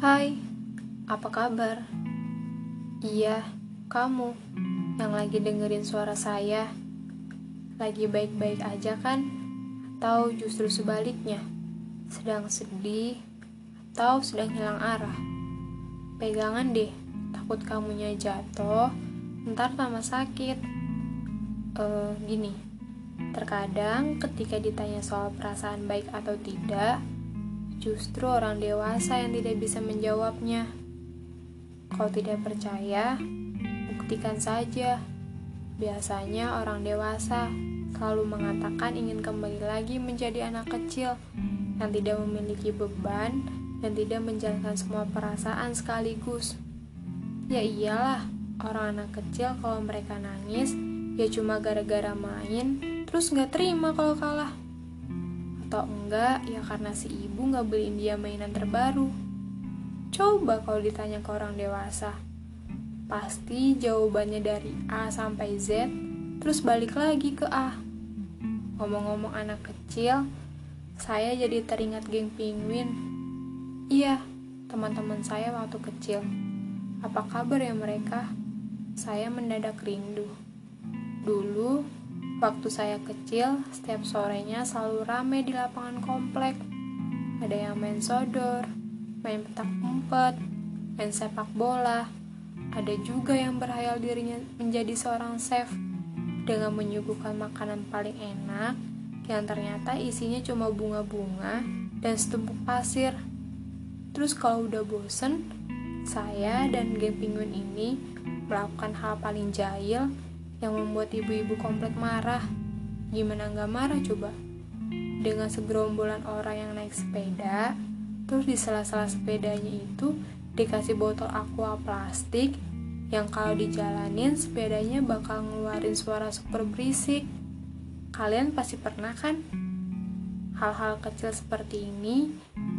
Hai, apa kabar? Iya, kamu yang lagi dengerin suara saya. Lagi baik-baik aja kan? Atau justru sebaliknya? Sedang sedih atau sedang hilang arah? Pegangan deh, takut kamunya jatuh, ntar tambah sakit. Eh, gini, terkadang ketika ditanya soal perasaan baik atau tidak, justru orang dewasa yang tidak bisa menjawabnya. Kalau tidak percaya, buktikan saja. Biasanya orang dewasa selalu mengatakan ingin kembali lagi menjadi anak kecil yang tidak memiliki beban dan tidak menjalankan semua perasaan sekaligus. Ya iyalah, orang anak kecil kalau mereka nangis, ya cuma gara-gara main, terus nggak terima kalau kalah. Atau enggak, ya karena si ibu nggak beliin dia mainan terbaru. Coba kalau ditanya ke orang dewasa, pasti jawabannya dari A sampai Z, terus balik lagi ke A. Ngomong-ngomong anak kecil, saya jadi teringat geng penguin. Iya, teman-teman saya waktu kecil. Apa kabar ya mereka? Saya mendadak rindu. Dulu, waktu saya kecil, setiap sorenya selalu ramai di lapangan komplek. Ada yang main sodor, main petak umpet, main sepak bola. Ada juga yang berhayal dirinya menjadi seorang chef dengan menyuguhkan makanan paling enak yang ternyata isinya cuma bunga-bunga dan setumpuk pasir. Terus kalau udah bosen, saya dan geng penguin ini melakukan hal paling jahil yang membuat ibu-ibu komplek marah. Gimana nggak marah coba? Dengan segerombolan orang yang naik sepeda, terus di sela-sela sepedanya itu dikasih botol aqua plastik yang kalau dijalanin sepedanya bakal ngeluarin suara super berisik. Kalian pasti pernah kan? Hal-hal kecil seperti ini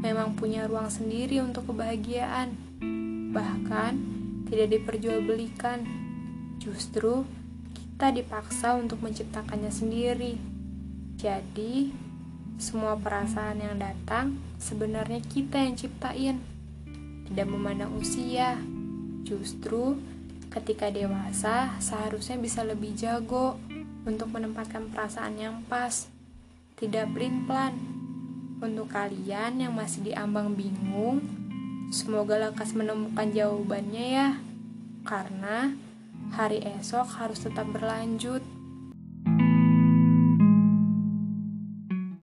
memang punya ruang sendiri untuk kebahagiaan. Bahkan tidak diperjualbelikan. Justru kita dipaksa untuk menciptakannya sendiri. Jadi, semua perasaan yang datang sebenarnya kita yang ciptain. Tidak memandang usia. Justru ketika dewasa seharusnya bisa lebih jago untuk menempatkan perasaan yang pas, tidak plan Untuk kalian yang masih diambang bingung, semoga lekas menemukan jawabannya ya, karena hari esok harus tetap berlanjut.